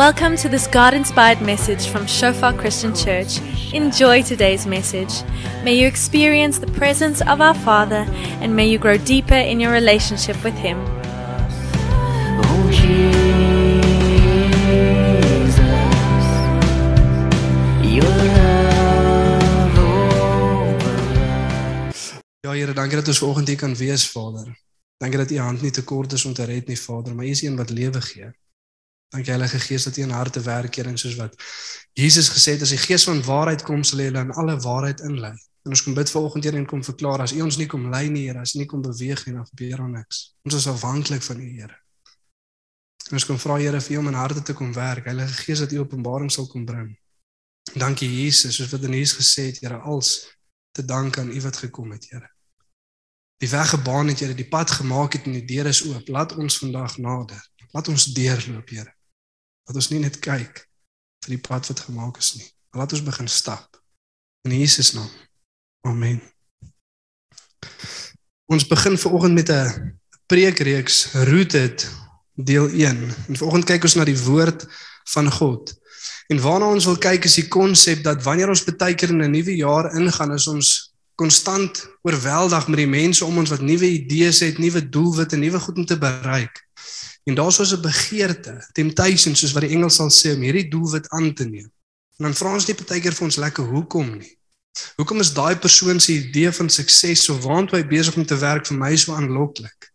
Welcome to this God inspired message from Shofar Christian Church. Enjoy today's message. May you experience the presence of our Father and may you grow deeper in your relationship with Him. Oh Jesus, your love over Ja Here, dankie dat ons vanoggend hier kan wees, Vader. Dankie dat U hand nie te kort is om te red nie, Vader, maar U is een wat lewe gee. Dankie Heilige Gees dat U in harte werk, Here, en soos wat Jesus gesê het, as die Gees van waarheid kom, sal hy hulle in alle waarheid inlei. En ons kom bid vanoggend Here en kom verklaar as U ons nie kom lei nie, Here, as U nie kom beweeg nie, dan gebeur daar niks. Ons is afhanklik van U, Here. En ons kom vra Here vir U om in harte te kom werk. Heilige Gees dat U openbaring sal kom bring. Dankie Jesus, soos wat in Jesus gesê het, Here, als te dank aan U wat gekom het, Here. Die weg gebaan het, Here, die pad gemaak het en die deur is oop. Laat ons vandag nader. Laat ons deurloop, Here. Laat ons nie net kyk vir die pad wat gemaak is nie. Maar laat ons begin stap. In Jesus naam. Amen. Ons begin veraloggend met 'n preekreeks Rooted deel 1. En vanoggend kyk ons na die woord van God. En waarna ons wil kyk is die konsep dat wanneer ons baie keer in 'n nuwe jaar ingaan, is ons konstant oorweldig met die mense om ons wat nuwe idees het, nuwe doelwitte, nuwe goed om te bereik. En daar's so 'n begeerte, temptation soos wat die Engels sal sê om hierdie doelwit aan te neem. En dan vra ons net baie keer vir ons lekker hoekom nie. Hoekom is daai persoon se idee van sukses so waant hy besig om te werk vir my so aanloklik?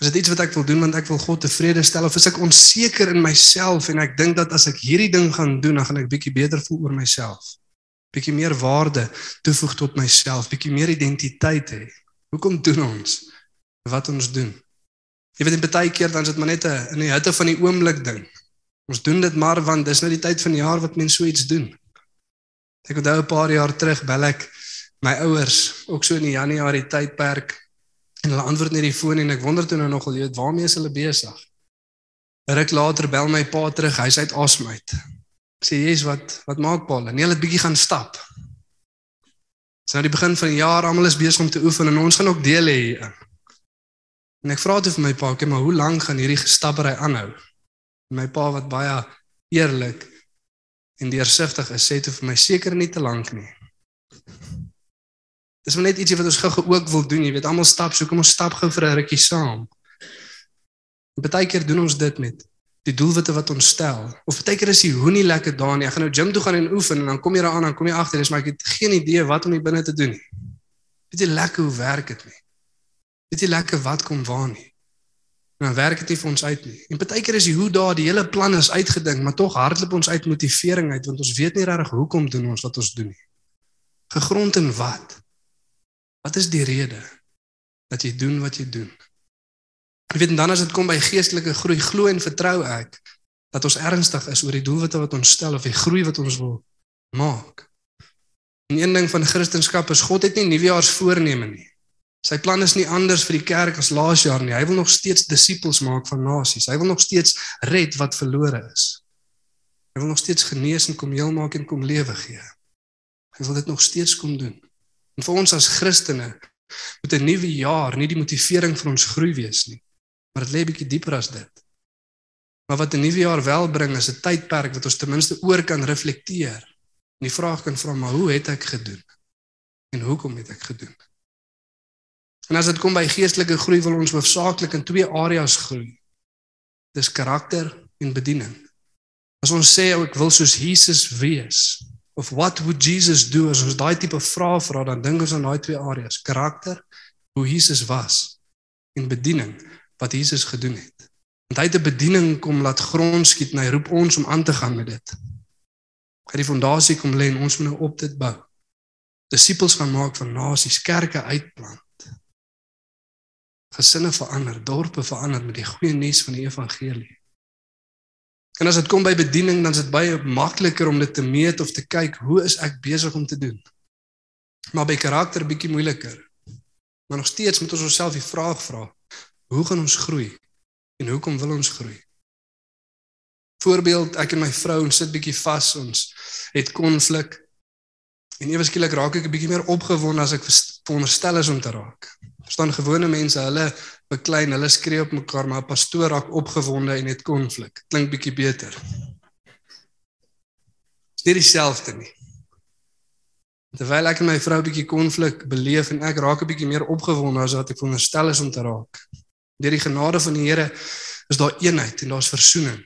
Is dit iets wat ek wil doen want ek wil God tevrede stel of is ek onseker in myself en ek dink dat as ek hierdie ding gaan doen dan gaan ek bietjie beter voel oor myself? Bietjie meer waarde toevoeg tot myself, bietjie meer identiteit hê. Hoekom doen ons wat ons doen? Jy weet, baie keer dan is dit maar net 'n in die hitte van die oomblik ding. Ons doen dit maar want dis nou die tyd van die jaar wat mense so iets doen. Ek onthou 'n paar jaar terug bel ek my ouers ook so in die Januarie tydperk en hulle antwoord net die foon en ek wonder toe nou nogal, jy weet, waarmee is hulle besig? Ruk later bel my pa terug, hy's uit asem uit. Ek sê, "Jesus, wat wat maak Paul?" En hulle het bietjie gaan stap. Dis nou die begin van die jaar, almal is besig om te oefen en ons gaan ook deel hê hierin. En ek vra toe vir my pa, "Oké, maar hoe lank gaan hierdie gestappery aanhou?" En my pa wat baie eerlik en deursigtig is, sê toe vir my, "Seker nie te lank nie." Dis maar net ietsie wat ons gou-gou ook wil doen, jy weet, almal stap, so kom ons stap gou vir 'n rukkie saam. En baie keer doen ons dit met die doelwitte wat ons stel. Of baie keer is die hoenie lekker daar nie. Ek gaan nou gym toe gaan en oefen en dan kom jy daar aan en kom jy agter dis maar ek het geen idee wat om hier binne te doen nie. Weet jy lekker hoe werk dit nie? Weet jy lekker wat kom waar nie? En dan werk dit nie vir ons uit nie. En baie keer is die hoe daar, die hele plan is uitgedink, maar tog hardloop ons uit motivering uit want ons weet nie regtig hoekom doen ons wat ons doen nie. Gegrond in wat? Wat is die rede dat jy doen wat jy doen? Jy weet dan as dit kom by geestelike groei, glo en vertrou ek dat ons ernstig is oor die doelwitte wat ons stel of die groei wat ons wil maak. En een ding van Christendom is God het nie nuwejaarsvoorneme nie. Sy plan is nie anders vir die kerk as laas jaar nie. Hy wil nog steeds disippels maak van nasies. Hy wil nog steeds red wat verlore is. Hy wil nog steeds genees en kom heel maak en kom lewe gee. Hy wil dit nog steeds kom doen. En vir ons as Christene moet 'n nuwe jaar nie die motivering vir ons groei wees nie, maar dit lê bietjie dieper as dit. Maar wat 'n nuwe jaar wel bring is 'n tydperk wat ons ten minste oor kan reflekteer. En die vraag kan vra maar hoe het ek gedoen? En hoekom het ek gedoen? En as dit kom by geestelike groei wil ons hoofsaaklik in twee areas groei. Dis karakter en bediening. As ons sê ek wil soos Jesus wees, of what would Jesus do as ons daai tipe vrae vra dan dink ons aan daai twee areas. Karakter hoe Jesus was en bediening wat Jesus gedoen het. Want hy het 'n bediening kom laat grond skiet en hy roep ons om aan te gaan met dit. Hy die fondasie kom lê en ons moet nou op dit bou. Disippels gaan maak van nasies kerke uitplant gesinne verander dorpe verander met die goeie nuus van die evangelie En as dit kom by bediening, dan is dit baie makliker om dit te meet of te kyk hoe is ek besig om te doen. Maar by karakter bietjie moeiliker. Maar nog steeds moet ons onsself die vraag vra: Hoe gaan ons groei? En hoekom wil ons groei? Voorbeeld, ek en my vrou ons sit bietjie vas, ons het konflik. En ewe skielik raak ek 'n bietjie meer opgewonde as ek veronderstel is om te raak. Verstaan gewone mense, hulle beklein, hulle skree op mekaar, maar 'n pastoor raak opgewonde en het konflik. Klink bietjie beter. Dis nie dieselfde nie. Terwyl ek en my vrou bietjie konflik beleef en ek raak 'n bietjie meer opgewonde as wat ek veronderstel is om te raak. Deur die genade van die Here is daar eenheid en daar's verzoening.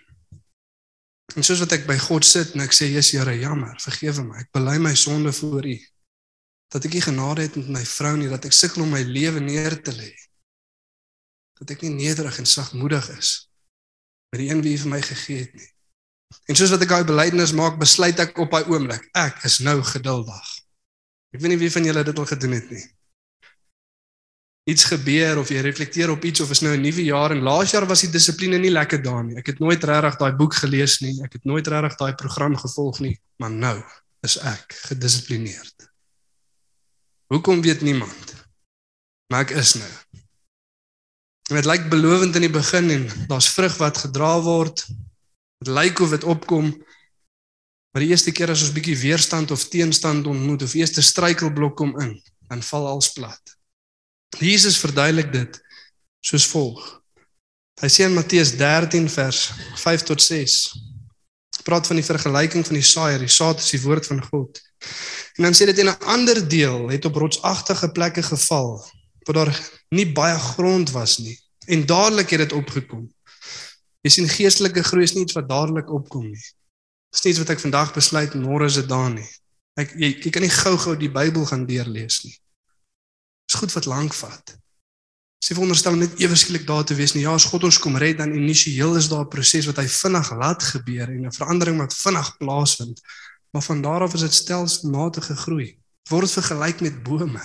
En soos wat ek by God sit en ek sê, "Jesus Here, jammer, vergewe my. Ek bely my sonde voor U." Dat ek nie genade het met my vrou nie, dat ek sukkel om my lewe neer te lê. Dat ek nie nederig en sagmoedig is met die een wie vir my gegee het nie. En soos wat ek daai belydenis maak, besluit ek op daai oomblik, ek is nou geduldig. Ek weet nie wie van julle dit al gedoen het nie. Iets gebeur of jy reflekteer op iets of is nou 'n nuwe jaar en laas jaar was die dissipline nie lekker daar nie. Ek het nooit regtig daai boek gelees nie. Ek het nooit regtig daai program gevolg nie, maar nou is ek gedissiplineerd. Hoekom weet niemand? Maar ek is nou. En dit lyk belovend in die begin en daar's vrug wat gedra word. Dit lyk of dit opkom, Maar die eerste keer as ons bietjie weerstand of teenstand ontmoet of eerste struikelblok kom in, dan val alles plat. Jesus verduidelik dit soos volg. Hy sê in Matteus 13 vers 5 tot 6 praat van die vergelyking van die saaier, die saad is die woord van God. En dan sê dit in 'n ander deel het op rotsagtige plekke geval waar daar nie baie grond was nie en dadelik het dit opgekom. Jy sien geestelike groei is nie iets wat dadelik opkom nie. Dis nie iets wat ek vandag besluit môre is dit daar nie. Ek jy, jy kan nie gou-gou die Bybel gaan deurlees nie. Dis goed wat lank vat. Sê veronderstel net ewe skielik daar te wees nie. Ja, as God ons kom red dan initieel is daar 'n proses wat hy vinnig laat gebeur en 'n verandering wat vinnig plaasvind. Maar van daar af is dit stelselmatige groei. Word vergelyk met bome.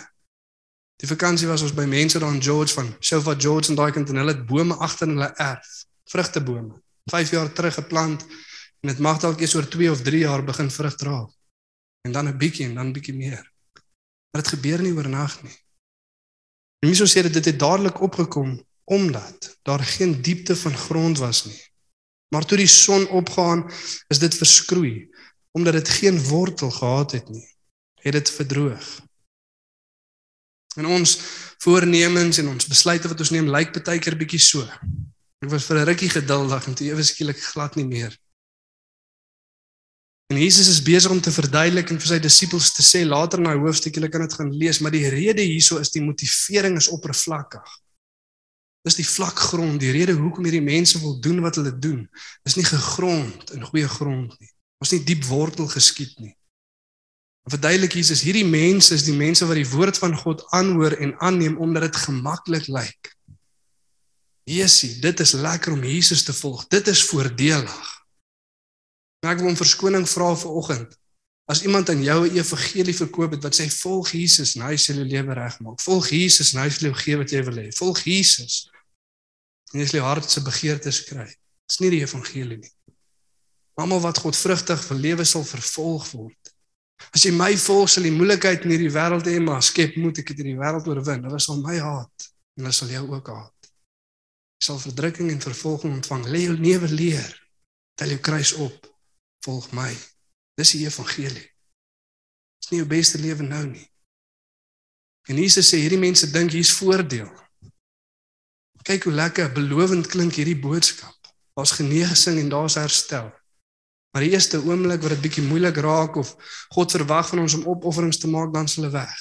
Die vakansie was ons by mense daar in George van Sofa George en daai kant en hulle het bome agter in hulle erf, vrugtebome. 5 jaar terug geplant En dit mag dalk eers oor 2 of 3 jaar begin vrug dra. En dan 'n bietjie en dan bietjie meer. Maar dit gebeur nie oornag nie. En wie sou sê dat dit het dadelik opgekom omdat daar geen diepte van grond was nie. Maar toe die son opgaan, is dit verskroei omdat dit geen wortel gehad het nie. Het dit verdroog. En ons voornemens en ons besluite wat ons neem lyk baie keer bietjie so. Ek was vir 'n rukkie geduldig en toe ewe skielik glad nie meer. En Jesus is besig om te verduidelik en vir sy disippels te sê later in daai hoofstuk, julle kan dit gaan lees, maar die rede hierso is die motivering is oppervlakkig. Dis die vlak grond, die rede hoekom hierdie mense wil doen wat hulle doen, is nie gegrond in goeie grond nie. Ons nie diep wortel geskiet nie. En verduidelik Jesus, hierdie mense is die mense wat die woord van God aanhoor en aanneem omdat dit gemaklik lyk. Jesusie, dit is lekker om Jesus te volg. Dit is voordelig. En ek wil om verskoning vra vir oggend. As iemand aan jou 'n evangelie verkoop het wat sê volg Jesus en hy sal jou lewe regmaak. Volg Jesus en hy sal jou gee wat jy wil hê. Volg Jesus. En jy sal jou hart se begeertes kry. Dis nie die evangelie nie. Almal wat God vrugtig vir lewe sal vervolg word. As jy my volg, sal die moeilikheid in hierdie wêreld hê, maar skep moet ek dit in die wêreld oorwin. Hulle sal my haat en hulle sal jou ook haat. Jy sal verdrukking en vervolging ontvang. Lê jou lewe leer. Tel jou kruis op volg my. Dis die evangelie. Dis nie jou beste lewe nou nie. En Jesus sê hierdie mense dink hier's voordeel. Kyk hoe lekker belovend klink hierdie boodskap. Daar's genesing en daar's herstel. Maar die eerste oomblik wat dit bietjie moeilik raak of God verwag van ons om opofferings te maak, dan s'hulle weg.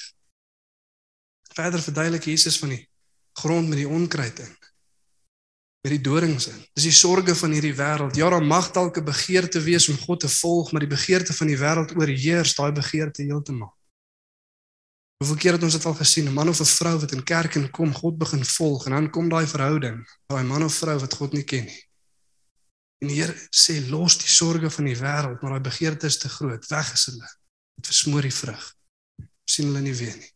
Verder verduidelik Jesus van die grond met die onkruid in met die dorings in. Dis die sorges van hierdie wêreld. Ja, daar mag dalk 'n begeerte wees om God te volg, maar die begeerte van die wêreld oorheers daai begeerte heeltemal. Hoeveel keer het ons dit al gesien, 'n man of 'n vrou wat in kerk en kom, God begin volg en dan kom daai verhouding, daai man of vrou wat God nie ken nie. En die Here sê los die sorges van die wêreld, maar daai begeerte is te groot, weg is hulle. Dit versmoor die vrug. sien hulle nie weer nie.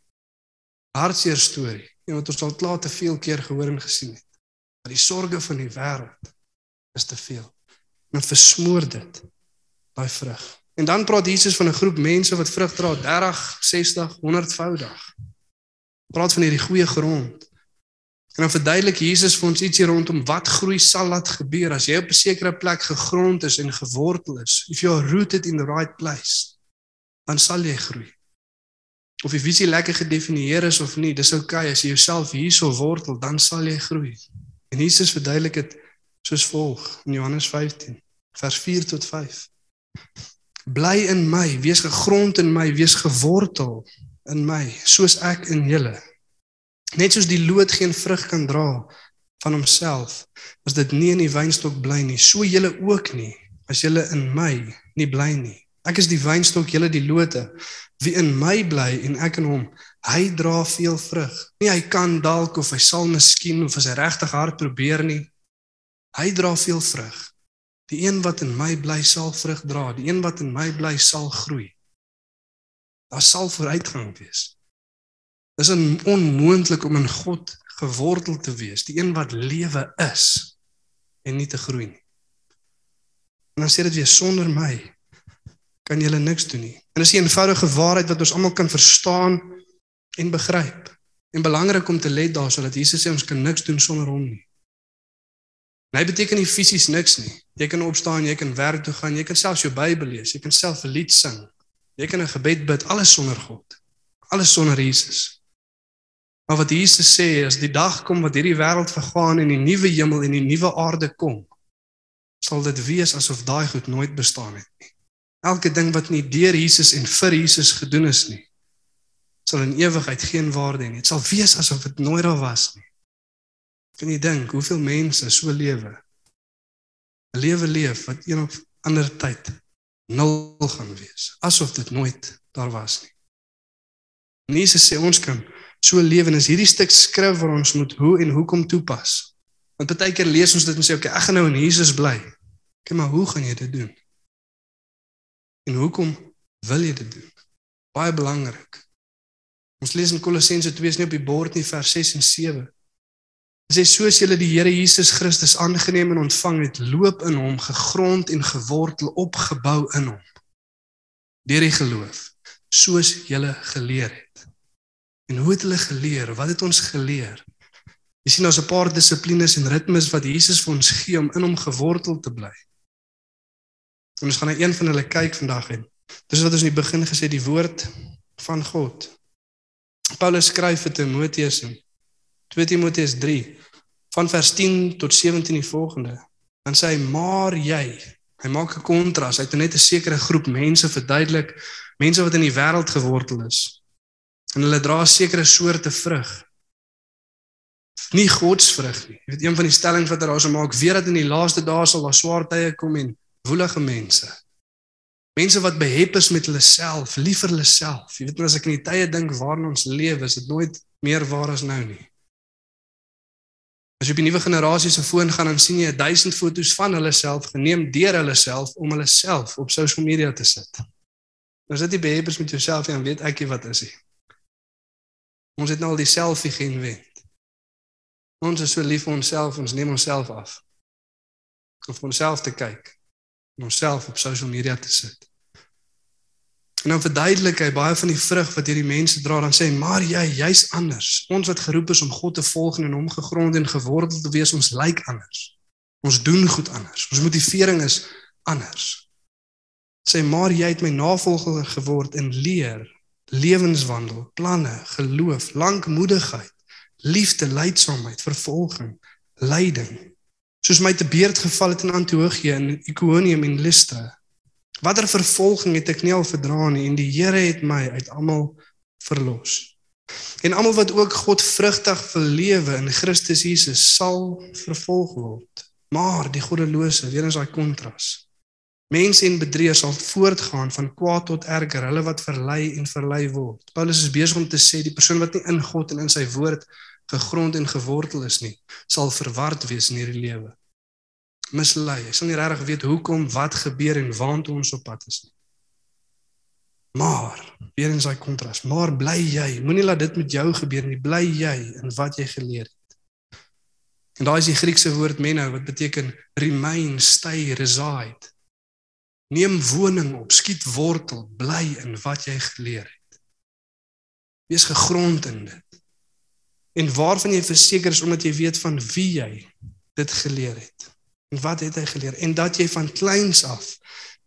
Hartseer storie, een wat ons al klaar te veel keer gehoor en gesien het. Maar die sorges van die wêreld is te veel. En versmoor dit daai vrug. En dan praat Jesus van 'n groep mense wat vrug dra 30, 60, 100voudig. Praat van hierdie goeie grond. En dan verduidelik Jesus vir ons ietsie rondom wat groei sal laat gebeur as jy op 'n sekere plek gegrond is en gewortel is. If you are rooted in the right place, dan sal jy groei. Of die visie lekker gedefinieer is of nie, dis oukei okay. as jy jouself hierso wortel, dan sal jy groei. En Jesus verduidelik dit soos volg in Johannes 15 vers 4 tot 5. Bly in my, wees gegrond in my, wees gewortel in my, soos ek in julle. Net soos die loot geen vrug kan dra van homself as dit nie in die wynstok bly nie, so julle ook nie as julle in my nie bly nie. Ek is die wynstok, julle die lote. Wie in my bly en ek in hom, hy dra veel vrug. Nie hy kan dalk of hy sal miskien of as hy regtig hard probeer nie. Hy dra veel vrug. Die een wat in my bly sal vrug dra, die een wat in my bly sal groei. Daar sal vooruitgang wees. Dis onmoontlik om in God gewortel te wees, die een wat lewe is en nie te groei nie. En dan sê dit weer sonder my kan jy niks doen nie. En dis 'n eenvoudige waarheid wat ons almal kan verstaan en begryp. En belangrik om te let daar sodat Jesus sê ons kan niks doen sonder hom nie. En hy beteken nie fisies niks nie. Jy kan opstaan, jy kan werk toe gaan, jy kan selfs jou Bybel lees, jy kan self 'n lied sing. Jy kan 'n gebed bid, alles sonder God. Alles sonder Jesus. Maar wat Jesus sê is die dag kom wat hierdie wêreld vergaan en die nuwe hemel en die nuwe aarde kom, sal dit wees asof daai goed nooit bestaan het nie. Elke ding wat nie deur Jesus en vir Jesus gedoen is nie, sal in ewigheid geen waarde hê nie. Dit sal wees asof dit nooit daar was nie. Kan jy dink hoeveel mense so lewe? 'n Lewe leef wat een of ander tyd nul gaan wees, asof dit nooit daar was nie. En Jesus sê ons kan so lewe en is hierdie stuk skrif waar ons moet hoe en hoekom toepas. Want baie keer lees ons dit en sê okay, ek gaan nou in Jesus bly. Okay, maar hoe gaan jy dit doen? En hoekom wil jy dit doen? Baie belangrik. Ons lees in Kolossense 2 is nie op die bord nie vers 6 en 7. Dit sê soos julle die Here Jesus Christus aangeneem en ontvang het, loop in hom gegrond en gewortel opgebou in hom. Deur die geloof, soos julle geleer het. En hoe het hulle geleer? Wat het ons geleer? Jy sien ons 'n paar dissiplines en ritmes wat Jesus vir ons gee om in hom gewortel te bly. En ons gaan na een van hulle kyk vandag en dis wat ons in die begin gesê die woord van God. Paulus skryf vir Timoteus in 2 Timoteus 3 van vers 10 tot 17 die volgende. Dan sê hy: "Maar jy, hy maak 'n kontras. Hy het net 'n sekere groep mense verduidelik, mense wat in die wêreld gewortel is. En hulle dra sekere soorte vrug nie godsvrug nie. Jy weet een van die stellings wat daar is om maak weer dat in die laaste dae sal daar swaar tye kom en woelige mense. Mense wat behep is met hulle self, lief vir hulle self. Jy weet nou as ek in die tye dink waarin ons lewe, is dit nooit meer waar as nou nie. As jy op die nuwe generasie se foon gaan dan sien jy 1000 foto's van hulle self geneem deur hulle self om hulle self op social media te sit. Nou dit die behep is met jouself, dan weet ek nie wat is nie. Ons het nou al die selfie geïnvent. Ons is so lief vir onsself, ons neem onsself af. Om onsself te kyk en onsself op social media te sit. En dan verduidelik hy baie van die vrug wat hierdie mense dra, dan sê hy: "Maar jy, jy's anders. Ons wat geroep is om God te volg en hom gegrond en gewortel te wees, ons lyk anders. Ons doen goed anders. Ons motivering is anders." Sê maar jy het my navolger geword in leer, lewenswandel, planne, geloof, lankmoedigheid liefde, lydsaamheid, vervolging, lyding. Soos my te beerd geval het in Antiochië en Iconium en Lystra. Watter vervolging het ek nie al verdra nie en die Here het my uit almal verlos. En almal wat ook God vrugtig wil lewe in Christus Jesus sal vervolg word. Maar die goddelose, weer eens daai kontras. Mense en bedrieërs sal voortgaan van kwaad tot erger, hulle wat verlei en verlei word. Paulus is besig om te sê die persoon wat nie in God en in sy woord gegrond en gewortel is nie, sal verward wees in hierdie lewe. Mislei. Hy sal nie regtig weet hoekom, wat gebeur en waantoe ons op pad is nie. Maar, weer in sy kontras, maar bly jy, moenie laat dit met jou gebeur nie, bly jy in wat jy geleer het. En daai is die Griekse woord meno wat beteken remain, stay, reside. Neem woning op, skiet wortel, bly in wat jy geleer het. Wees gegrond in dit en waarvan jy verseker is omdat jy weet van wie jy dit geleer het. En wat het hy geleer? En dat jy van kleins af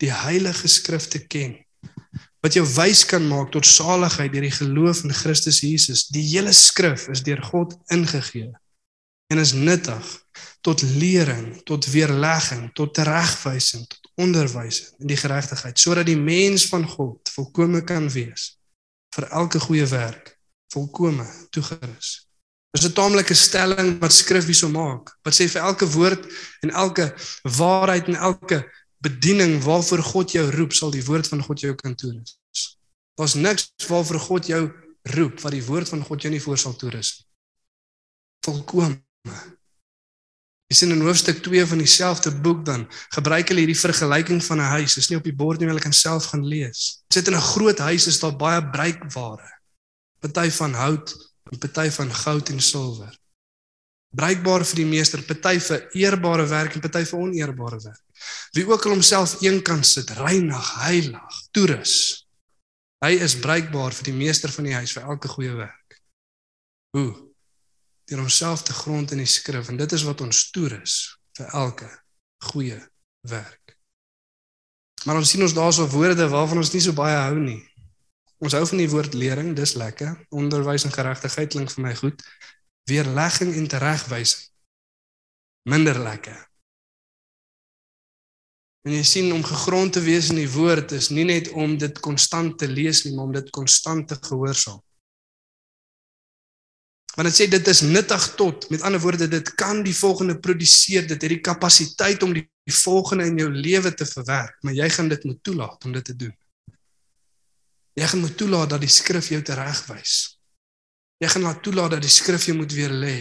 die heilige skrifte ken wat jou wys kan maak tot saligheid deur die geloof in Christus Jesus. Die hele skrif is deur God ingegee en is nuttig tot lering, tot weerlegging, tot teregwysing, tot onderwysing in die geregtigheid, sodat die mens van God volkome kan wees vir elke goeie werk, volkome toegerus. Dis 'n taamlike stelling wat skrif hierso maak. Wat sê vir elke woord en elke waarheid en elke bediening waarvoor God jou roep, sal die woord van God jou kan toerus. Daar's niks waarvoor God jou roep wat die woord van God jou nie voor sal toerus nie. Volkome. Jy sien in hoofstuk 2 van dieselfde boek dan gebruik hulle hierdie vergelyking van 'n huis. Dit is nie op die bord nie, hulle kan self gaan lees. Sit in 'n groot huis is daar baie bruikware. Party van hout en party van goud en silwer. Bruikbaar vir die meester, party vir eerbare werk en party vir oneerbare werk. Wie ook al homself een kan sit, reinig, heilig, toerus. Hy is bruikbaar vir die meester van die huis vir elke goeie werk. Hoe? Deur homself te grond in die skrif en dit is wat ons toerus vir elke goeie werk. Maar ons sien ons daarso woorde waarvan ons nie so baie hou nie. Ons hou van die woord lering, dis lekker. Onderwys en geregtigheid klink vir my goed. Weerlegging en teregwysing. Minder lekker. En jy sien om gegrond te wees in die woord is nie net om dit konstant te lees nie, maar om dit konstant te gehoorsaam. Want dit sê dit is nuttig tot, met ander woorde dit kan die volgende produseer, dit het die kapasiteit om die, die volgende in jou lewe te verwerk, maar jy gaan dit moet toelaat om dit te doen. Jy gaan moet toelaat dat die skrif jou teregwys. Jy gaan laat toelaat dat die skrif jou moet weer lê.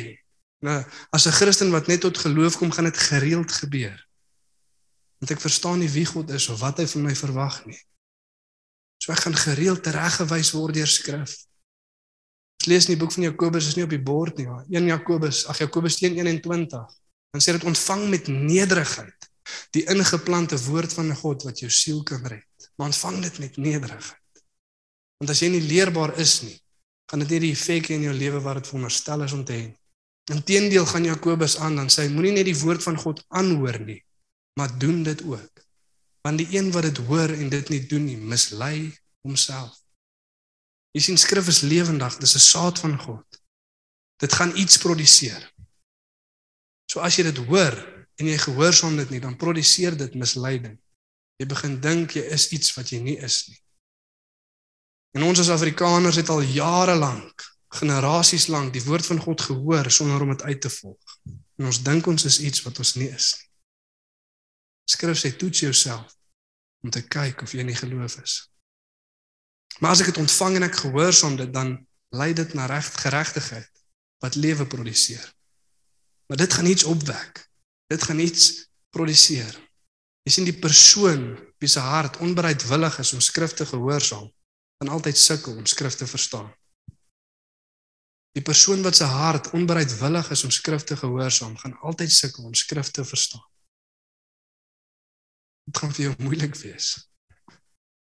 Nou, as 'n Christen wat net tot geloof kom, gaan dit gereeld gebeur want ek verstaan nie wie God is of wat hy van my verwag nie. So ek gaan gereeld tereggewys word deur skrif. Lees in die boek van Jakobus is nie op die bord nie, maar 1 Jakobus, ag Jakobus 1:21. Dan sê dit ontvang met nederigheid die ingeplante woord van God wat jou siel kan red. Maar ontvang dit met nederigheid. Want as jy nie leerbaar is nie, gaan dit nie die effek in jou lewe wat dit veronderstel is om te hê. Inteendeel gaan Jakobus aan dan sê moenie net die woord van God aanhoor nie, maar doen dit ook. Want die een wat dit hoor en dit nie doen nie, mislei homself. Jy sien skrif is lewendig, dis 'n saad van God. Dit gaan iets produseer. So as jy dit hoor en jy gehoorsaam dit nie, dan produseer dit misleiding. Jy begin dink jy is iets wat jy nie is nie. En ons as Afrikaners het al jare lank, generasies lank die woord van God gehoor sonder om dit uit te volg. En ons dink ons is iets wat ons nie is nie. Skrif sê toets jouself om te kyk of jy nie geloof is. Maar as ek dit ontvang en ek gehoorsaam dit dan lei dit na reg geregtigheid wat lewe produseer. Maar dit gaan iets opwek. Dit gaan iets produseer. Jy sien die persoon wie se hart onbereidwillig is om skrif te gehoorsaam, gaan altyd sukkel om skrif te verstaan. Die persoon wat se hart onbereidwillig is om skrif te gehoorsaam, gaan altyd sukkel om skrif te verstaan. Dit gaan vir jou moeilik wees.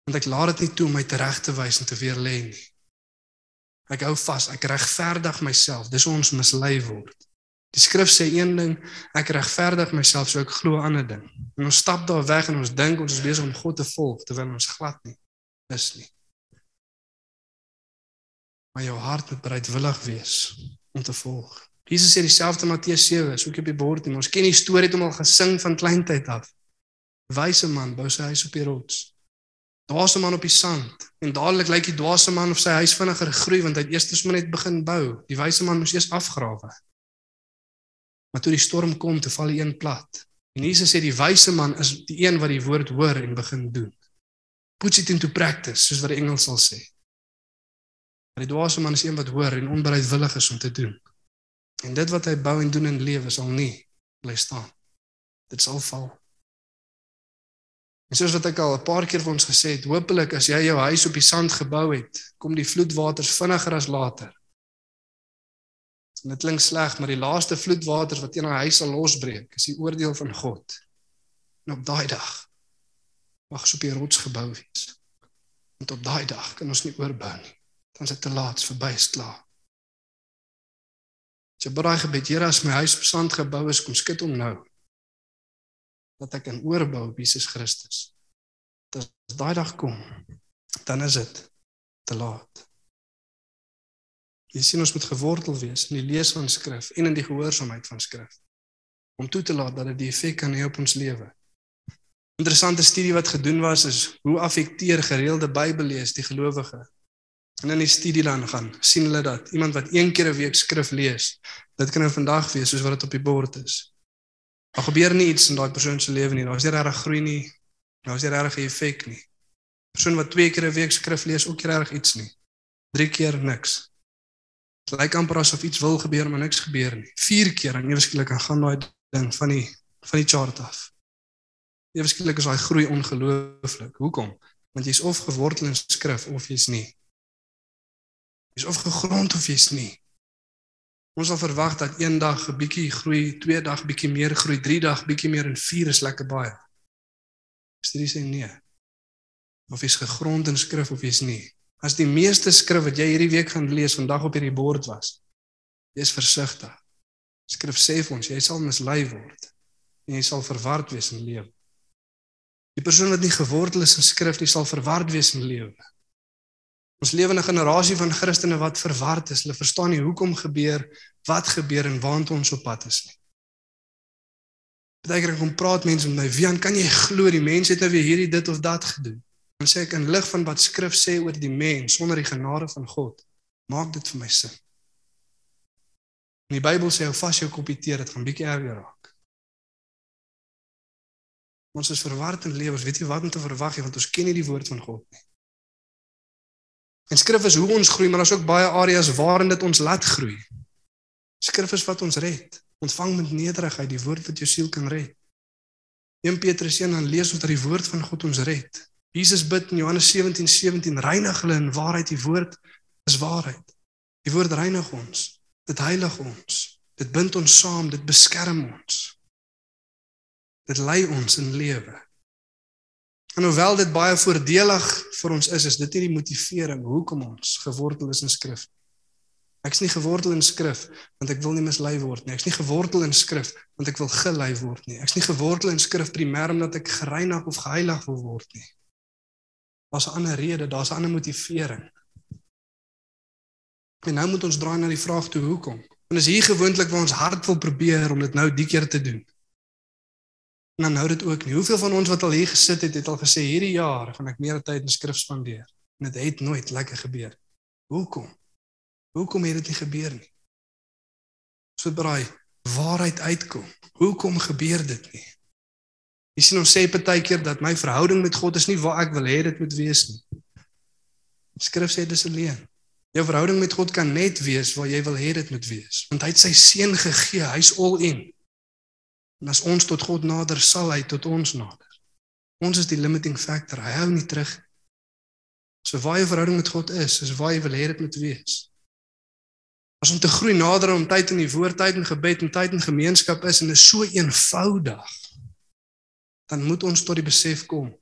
Want ek laat dit nie toe om my tereg te wys en te weer lê nie. Ek hou vas, ek regverdig myself. Dis ons mislei word. Die skrif sê een ding, ek regverdig myself, so ek glo 'n ander ding. En ons stap daar weg en ons dink ons is besig om God te volg terwyl ons glad nie is nie. Maar jou hart moet bereidwillig wees om te volg. Jesus sê dieselfde Matteus 7, soek op die bord en ons ken die storie het hom al gesing van kleintyd af wyse man bou sy huis op die rots. Dwaase man op die sand en dadelik lyk die dwaase man of sy huis vinniger groei want hy het eers maar net begin bou. Die wyse man moes eers afgrawe. Maar toe die storm kom, toe val die een plat. En Jesus sê die wyse man is die een wat die woord hoor en begin doen. Puts it into practice, soos wat die Engels sal sê. Maar die dwaase man is een wat hoor en onbereidwillig is om te doen. En dit wat hy bou en doen in lewe sal nie bly staan. Dit sal val. En soos wat ek al 'n paar keer vir ons gesê het, hopelik as jy jou huis op die sand gebou het, kom die vloedwaters vinniger as later. En dit klink sleg, maar die laaste vloedwaters wat teen 'n huis sal losbreek, is die oordeel van God. En op daai dag mag ons op die rots gebou wees. En op daai dag kan ons nie oorbou nie. Dan is dit te laat, verby is klaar. Jy braai gebed, Here, as my huis op sand gebou is, kom skud hom nou dat ek kan oorbou op Jesus Christus. As daai dag kom, dan is dit te laat. Jy sien ons moet gewortel wees in die lees van skrif en in die gehoorsaamheid van skrif om toe te laat dat dit die effek kan hê op ons lewe. Interessante studie wat gedoen was is hoe affekteer gereelde Bybellees die gelowige. En in die studie dan gaan sien hulle dat iemand wat een keer 'n week skrif lees, dit kan nou vandag wees soos wat dit op die bord is. Daar gebeur nie iets in daai persoon se lewe nie. Daar's nie regtig groei nie. Daar's nie regtig 'n effek nie. Persoon wat twee keer 'n week skrif lees, ook nie regtig iets nie. Drie keer niks. Dit lyk amper asof iets wil gebeur maar niks gebeur nie. Vier keer en eweskielik gaan daai ding van die van die chart af. Eweskielik is daai groei ongelooflik. Hoekom? Want jy's of gewortel in skrif of jy's nie. Jy's of gegrond of jy's nie. Ons sal verwag dat een dag 'n bietjie groei, twee dag bietjie meer groei, drie dag bietjie meer en vier is lekker baie. Studie sê nee. Of jy's gegrond in skrif of jy's nie. As die meeste skrif wat jy hierdie week gaan lees vandag op hierdie bord was, wees versigtig. Skrif sê vir ons jy sal mislei word en jy sal verward wees in lewe. Die persoon wat nie gewortel is in skrif nie sal verward wees in lewe. Ons lewe in 'n generasie van Christene wat verward is. Hulle verstaan nie hoekom gebeur, wat gebeur en waant ons op pad is nie. Partykeer kom praat mense met my, "Wian, kan jy glo die mense het nou weer hierdie dit of dat gedoen?" Dan sê ek in lig van wat skrif sê oor die mens sonder die genade van God, maak dit vir my sin. In die Bybel sê hou vas jou kopie tee, dit gaan bietjie erger raak. Ons is verward in lewens, weet jy wat om te verwag, want ons ken nie die woord van God nie. En skrif is hoe ons groei, maar daar's ook baie areas waarin dit ons laat groei. Skrif is wat ons red. Ontvang met nederigheid die woord wat jou siel kan red. 1 Petrus 1 dan lees ons dat die woord van God ons red. Jesus bid in Johannes 17:17 17, reinig hulle in waarheid, die woord is waarheid. Die woord reinig ons. Dit heilig ons. Dit bind ons saam, dit beskerm ons. Dit lei ons in lewe. En hoewel dit baie voordelig vir ons is, is dit nie die motivering hoekom ons gewortel is in skrif. Ek's nie gewortel in skrif want ek wil nie mislei word nie. Ek's nie gewortel in skrif want ek wil gelei word nie. Ek's nie gewortel in skrif primêr omdat ek gereinig of geheilig wil word nie. Daar's 'n ander rede, daar's 'n ander motivering. En nou moet ons draai na die vraag toe hoekom? En is hier gewoonlik waar ons hart wil probeer om dit nou die keer te doen. En dan nou dit ook nie. Hoeveel van ons wat al hier gesit het, het al gesê hierdie jaar gaan ek meer tyd in skrif spandeer. En dit het nooit lekker gebeur. Hoekom? Hoekom het dit nie gebeur nie? So braai waarheid uitkom. Hoekom gebeur dit nie? Jy sien ons sê partykeer dat my verhouding met God is nie waar ek wil hê dit moet wees nie. Skrif sê dis alleen. Jou verhouding met God kan net wees waar jy wil hê dit moet wees, want hy het sy seun gegee, hy's all in. En as ons tot God nader, sal hy tot ons nader. Ons is die limiting factor. Hy hou nie terug. So waar jou verhouding met God is, is waar jy wil hê dit moet wees. As om te groei nader om tyd in die woord, tyd in gebed en tyd in gemeenskap is en is so eenvoudig, dan moet ons tot die besef kom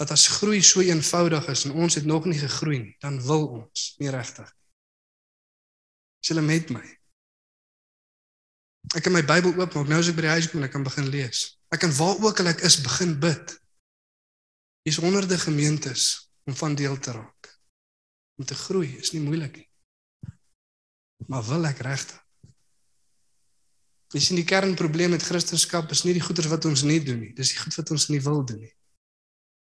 dat as groei so eenvoudig is en ons het nog nie gegroei nie, dan wil ons nie regtig. Is hulle met my? Ek kan my Bybel oopmaak nou as ek by die huis kom ek kan begin lees. Ek kan waar ook al ek is begin bid. Hier's honderde gemeentes om van deel te raak. Om te groei is nie moeilik nie. Maar wil ek regtig? Dis nie die kernprobleem met Christendom is nie die goeders wat ons nie doen nie. Dis die goed wat ons nie wil doen nie.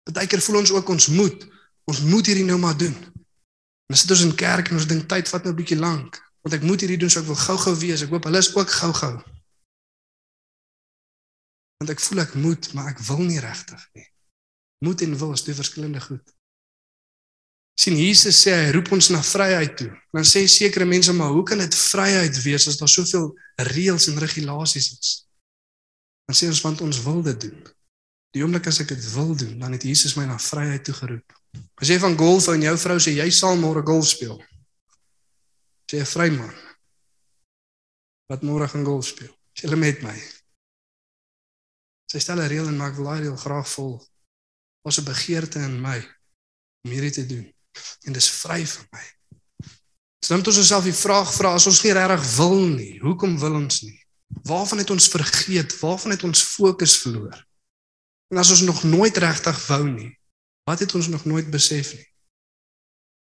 Partykeer voel ons ook ons moet. Ons moet hierdie nou maar doen. En as dit ons in kerk en ons dink tyd vat nou 'n bietjie lank want ek moet hierdie doen so ek wil gou-gou wees. Ek hoop hulle is ook gou-gou. Want ek voel ek moet, maar ek wil nie regtig nie. Moet en wil is twee verskillende goed. sien Jesus sê hy roep ons na vryheid toe. Dan sê sekere mense maar hoe kan dit vryheid wees as daar soveel reëls en regulasies is? Dan sê ons want ons wil dit doen. Die oomblik as ek dit wil doen, dan het Jesus my na vryheid toe geroep. As jy van golf en jou vrou sê jy sal môre golf speel, sê 'n vryman wat môre gaan golf speel. Sê hulle met my. Sy stel 'n reël en maak daai reël graag volg. Ons 'n begeerte in my om hierdie te doen en dis vry vir my. Ons moet ons self die vraag vra as ons nie regtig wil nie, hoekom wil ons nie? Waarvan het ons vergeet? Waarvan het ons fokus verloor? En as ons nog nooit regtig wou nie, wat het ons nog nooit besef nie?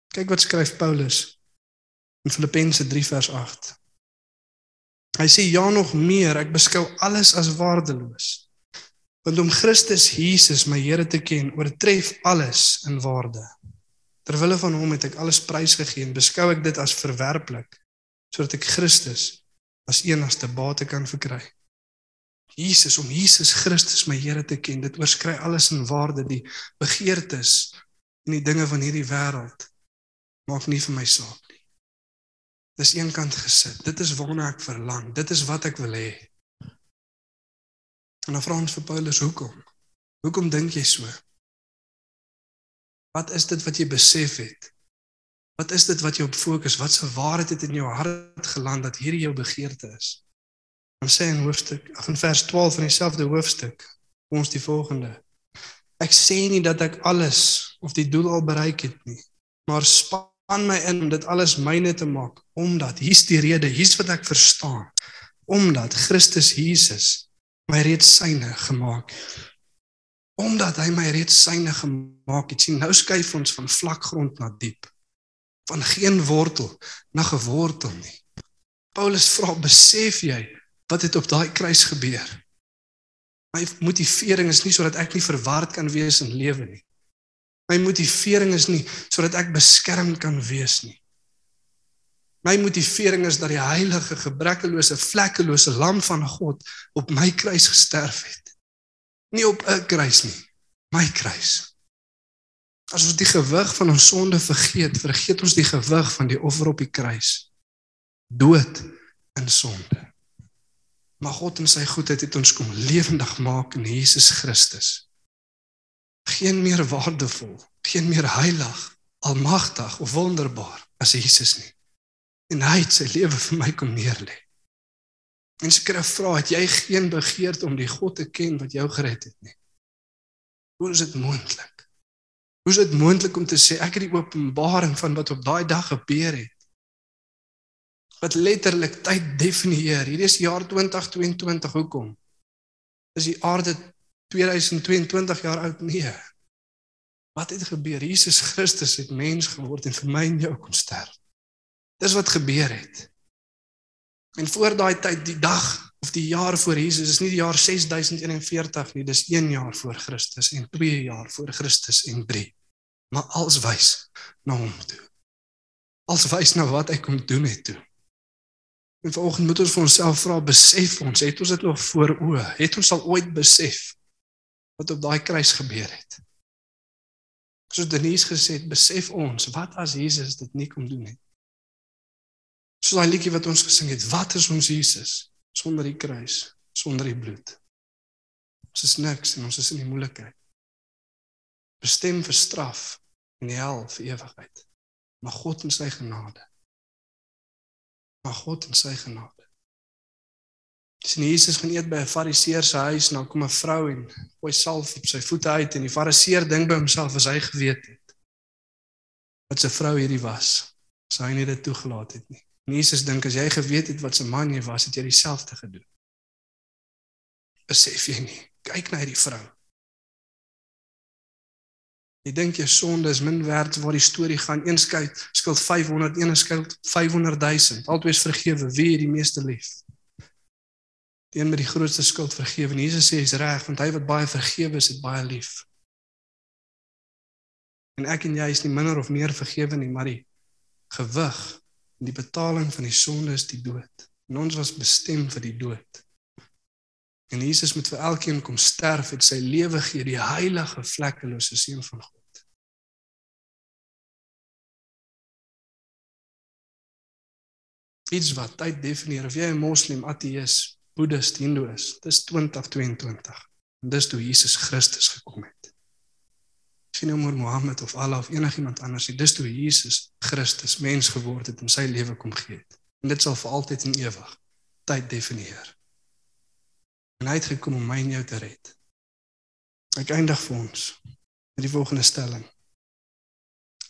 Kyk wat skryf Paulus in Filippense 3 vers 8. Hy sê ja nog meer, ek beskou alles as waardeloos. Want om Christus Jesus my Here te ken, oortref alles in waarde. Terwille van hom het ek alles prysgegee en beskou ek dit as verwerplik sodat ek Christus as enigste bate kan verkry. Jesus om Jesus Christus my Here te ken, dit oorskry alles in waarde, die begeertes en die dinge van hierdie wêreld maak nie vir my saak. Dis eenkant gesit. Dit is waarna ek verlang. Dit is wat ek wil hê. En dan vra ons vir Paulus hoekom? Hoekom dink jy so? Wat is dit wat jy besef het? Wat is dit wat jy op fokus? Wat se waarheid het in jou hart geland dat hierdie jou begeerte is? Dan sê in hoofstuk, ag in vers 12 van dieselfde hoofstuk, ons die volgende. Ek sê nie dat ek alles of die doel al bereik het nie, maar span my in om dit alles myne te maak, omdat hier's die rede, hier's wat ek verstaan, omdat Christus Jesus my reeds syne gemaak het. Omdat hy my reeds syne gemaak het, sien nou skuif ons van vlak grond na diep van geen wortel na gewortel nie. Paulus vra, besef jy wat het op daai kruis gebeur? My motivering is nie sodat ek nie verward kan wees in lewe nie. My motivering is nie sodat ek beskerm kan wees nie. My motivering is dat die heilige, gebrekkelose, vlekkelose lam van God op my kruis gesterf het. Nie op 'n kruis nie, my kruis. As ons die gewig van ons sonde vergeet, vergeet ons die gewig van die offer op die kruis. Dood in sonde. Maar God in sy goedheid het ons kom lewendig maak in Jesus Christus. Geen meer waardevol, geen meer heilig, almagtig of wonderbaar as Jesus nie. En hy het sy lewe vir my kom neerlê. En 'n vraag, het jy geen begeerte om die God te ken wat jou gered het nie? Hoe is dit moontlik? Hoe is dit moontlik om te sê ek het die openbaring van wat op daai dag gebeur het? Wat letterlik tyd definieer. Hierdie is jaar 2022 hoekom? Is die aarde 2022 jaar oud nee. Wat het gebeur? Jesus Christus het mens geword en vir my en jou kom sterf. Dis wat gebeur het. En voor daai tyd, die dag of die jaar voor Jesus is nie die jaar 6041 nie, dis 1 jaar voor Christus en 2 jaar voor Christus en 3 maar als wys na hom toe. Als wys na wat hy kom doen het toe. En vanoggend moet ons vir onsself vra, besef ons, het ons dit nog voor oë? Het ons al ooit besef wat op daai kruis gebeur het? Soos Denise gesê het, besef ons, wat as Jesus dit nie kom doen het? So daai liedjie wat ons gesing het, wat is ons Jesus sonder die kruis, sonder die bloed? Ons is niks en ons is in die moeilikheid bestem vir straf en die hel vir ewigheid. Maar God in sy genade. Maar God in sy genade. Sien Jesus gaan eet by 'n Fariseer se huis en dan kom 'n vrou en gooi salf op sy voete uit en die Fariseer dink by homself as hy geweet het wat 'n vrou hierdie was, sou hy nie dit toegelaat het nie. En Jesus dink as jy geweet het wat 'n man jy was, het jy dieselfde gedoen. Besef jy nie? Kyk na hierdie vrou. Jy dink jou sonde is min werd waar die storie gaan. Een skuld skuld 500, een skuld 500 000. Albei is vergewe. Wie het die meeste lief? Die een met die grootste skuld vergewe. En Jesus sê hy's reg want hy wat baie vergewe is, het baie lief. En ek en jy is nie minder of meer vergewe nie, maar die gewig en die betaling van die sonde is die dood. En ons was bestem vir die dood. En Jesus moet vir elkeen kom sterf en sy lewe gee, die heilige vlekkelose seun van God. iets wat tyd definieer of jy 'n moslim, ateïs, boeddhist, hindoe is. Dis 2022. En dis toe Jesus Christus gekom het. Sien nou Mohammed of Allah of enigiemand anders, dis toe Jesus Christus mens geword het en sy lewe kom gee het. En dit sal vir altyd en ewig tyd definieer. En hy het gekom om my en jou te red. Ek eindig vir ons met die volgende stelling.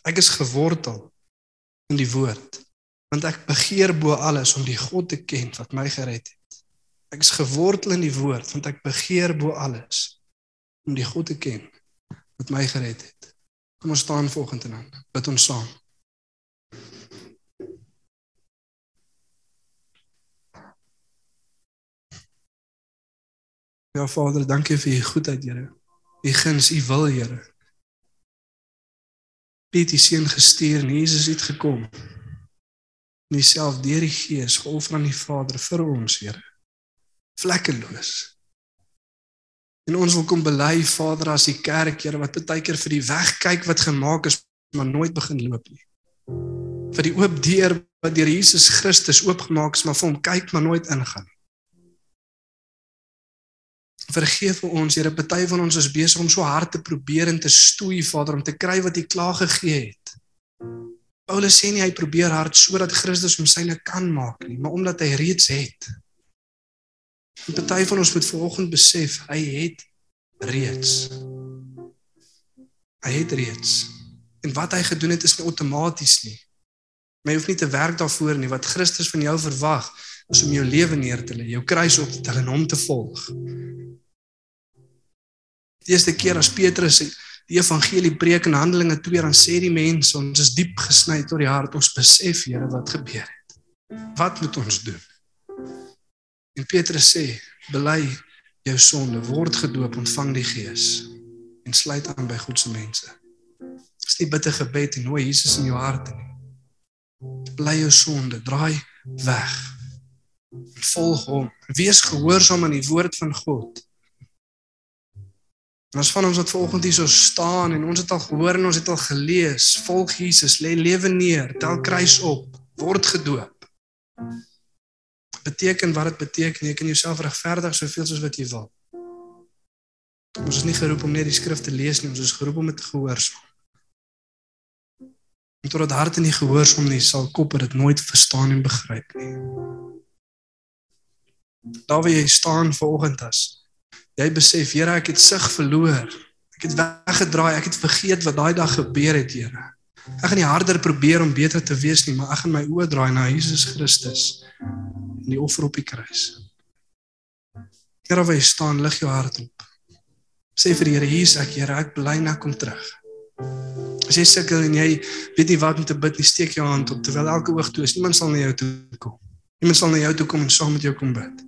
Ek is gewortel in die woord want ek begeer bo alles om die God te ken wat my gered het. Ek is gewortel in die woord want ek begeer bo alles om die God te ken wat my gered het. Kom ons staan vanoggend en dan bid ons saam. Ja Vader, dankie vir u goedheid, Here. U guns, u wil, Here. Piet die seun gestuur en Jesus het gekom. En self deur die Gees geoffer aan die Vader vir ons, Here. Vlekkeloos. En ons wil kom bely Vader as die kerk, Here, wat baie keer vir die weg kyk wat gemaak is, maar nooit begin loop nie. Vir die oop deur wat deur Jesus Christus oopgemaak is, maar vir hom kyk maar nooit ingaan nie. Vergeef vir ons, Here, party van ons is besig om so hard te probeer en te stoei, Vader, om te kry wat U klaar gegee het. Paulus sê nie hy probeer hard sodat Christus hom syne kan maak nie, maar omdat hy reeds het. En party van ons moet vanoggend besef, hy het reeds. Hy het reeds. En wat hy gedoen het is nie outomaties nie. Maar jy hoef nie te werk daarvoor nie. Wat Christus van jou verwag, is om jou lewe neer te lê, jou kruis op te tel en hom te volg. Die eerste keer as Petrus die evangelie preek in Handelinge 2 dan sê die mense ons is diep gesny tot die hart ons besef Here wat gebeur het. Wat moet ons doen? En Petrus sê bely jou sonde, word gedoop, ontvang die Gees en sluit aan by God se mense. Dis nie bitter gebed en nooi Jesus in jou hart nie. Bly jou sonde, draai weg. Volg hom. Wees gehoorsaam aan die woord van God. En as van ons wat vanoggend hier so staan en ons het al gehoor en ons het al gelees, volg Jesus, lê lewe neer, tel kruis op, word gedoop. Beteken wat dit beteken, jy kan jouself regverdig soveel soos wat jy wil. Ons is nie geroep om net die skrif te lees nie, ons is geroep om dit te gehoorsaam. En totdat harte nie gehoorsaam nie, sal koppe dit nooit verstaan en begryp nie. Daar waar jy staan vanoggend as jy besef, Here, ek het sig verloor. Ek het weggedraai, ek het vergeet wat daai dag gebeur het, Here. Ek gaan nie harder probeer om beter te wees nie, maar ek gaan my oë draai na Jesus Christus en die offer op die kruis. Here, jy staan, lig jou hart op. Sê vir die Here, hier's ek, Here, ek bly na kom terug. As jy sukkel en jy weet nie wat om te bid nie, steek jou hand op terwyl elke oog toe is. Niemand sal na jou toe kom. Niemand sal na jou toe kom en saam met jou kom bid.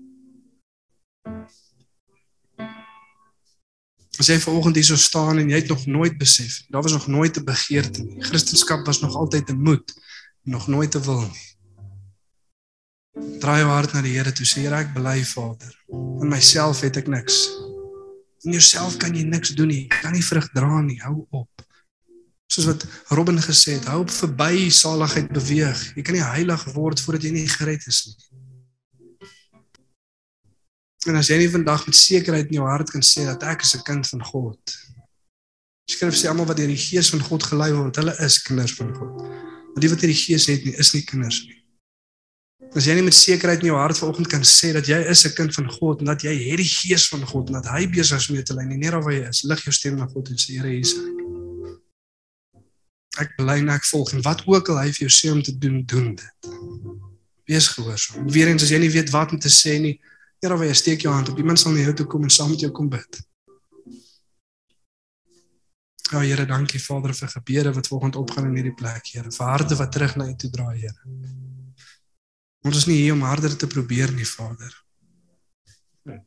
As jy vanoggend hier so staan en jy het nog nooit besef, daar was nog nooit 'n begeerte nie. Christendom was nog altyd 'n moed, nog nooit 'n wil nie. Draai jou hart na die Here toe, sê Here, ek bely Vader. In myself het ek niks. In jouself kan jy niks doen nie. Jy kan nie vrug dra nie. Hou op. Soos wat Robin gesê het, hou op verby saligheid beweeg. Jy kan nie heilig word voordat jy nie gered is nie. En as jy nie vandag met sekerheid in jou hart kan sê dat ek is 'n kind van God. Skrif sê almal wat deur die Gees van God gelei word, hulle is kinders van God. Maar die wat nie die Gees het nie, is nie kinders nie. As jy nie met sekerheid in jou hart vanoggend kan sê dat jy is 'n kind van God en dat jy het die Gees van God en dat hy besig is om jou te lei, nie net waar jy is, lig jou stem na God en sê Here Jesus. Ek bely en ek volg en wat ook al hy vir jou sê om te doen, doen dit. Wees gehoorsaam. Weerens as jy nie weet wat om te sê nie, Here, waar jy steek jou hand op, iemand sal na jou toe kom en saam met jou kom bid. Ja, Here, dankie Vader vir gebede wat volgende opgaan in hierdie plek, Here. Vir harte wat terug na U toe draai, Here. Ons is nie hier om harder te probeer nie, Vader.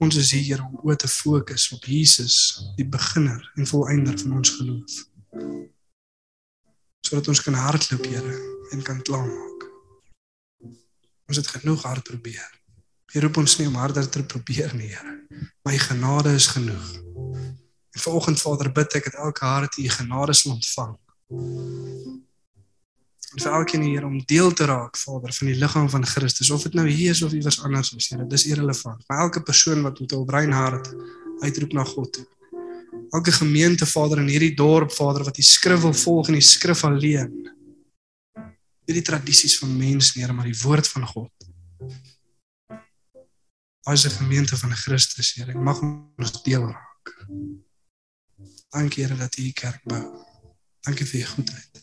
Ons is hier om oor te fokus op Jesus, die beginner en volëinder van ons geloof. Sodat ons kan hardloop, Here, en kan klaarmaak. Ons het genoeg hard probeer. Jy roep ons nie om harder te probeer nie, Here. My genade is genoeg. En vanoggend Vader bid ek dat elke hart U genade sal ontvang. Vir elkeen hier om deel te raak, Vader, van die liggaam van Christus, of dit nou hier is of iewers anders is, Here, dis irrelevant. Maar elke persoon wat met 'n brein hart uitroep na God toe. Elke gemeente, Vader, in hierdie dorp, Vader, wat die skrif wil volg en die skrif alleen. Hierdie tradisies van mense, Here, maar die woord van God. Is 'n gemeente van Christus, Here. Mag ons deel raak. Dankie Here dat U die kerk bou. Dankie vir U goedheid.